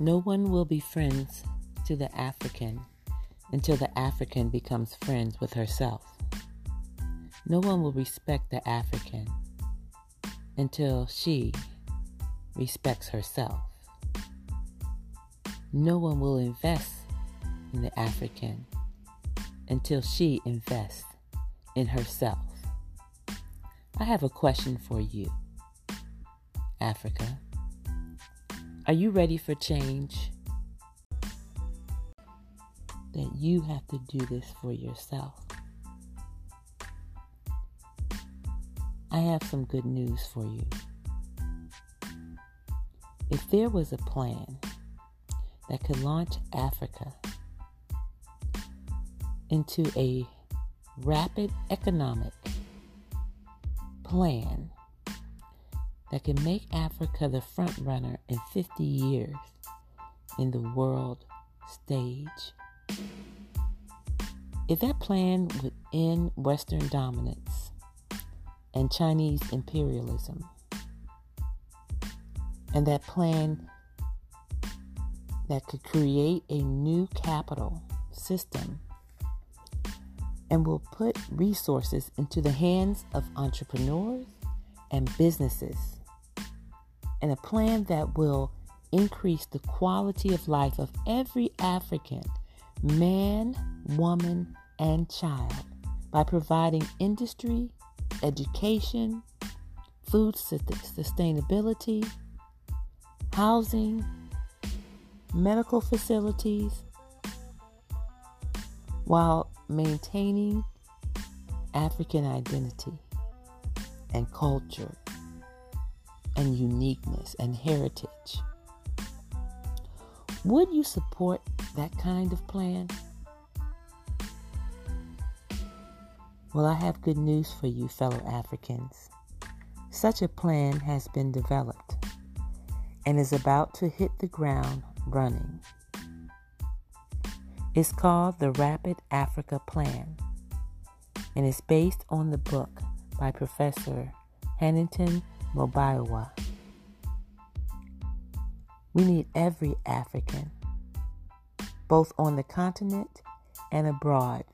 No one will be friends to the African until the African becomes friends with herself. No one will respect the African until she respects herself. No one will invest in the African until she invests in herself. I have a question for you, Africa. Are you ready for change? That you have to do this for yourself. I have some good news for you. If there was a plan that could launch Africa into a rapid economic plan that can make Africa the front runner in 50 years in the world stage. If that plan would end Western dominance and Chinese imperialism, and that plan that could create a new capital system and will put resources into the hands of entrepreneurs and businesses, and a plan that will increase the quality of life of every African man, woman, and child by providing industry, education, food sustainability, housing, medical facilities, while maintaining African identity and culture and uniqueness and heritage. Would you support that kind of plan? Well, I have good news for you, fellow Africans. Such a plan has been developed and is about to hit the ground running. It's called the Rapid Africa Plan and is based on the book by Professor Huntington Mobiawa. We need every African, both on the continent and abroad,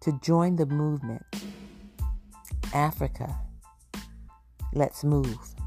to join the movement. Africa, let's move.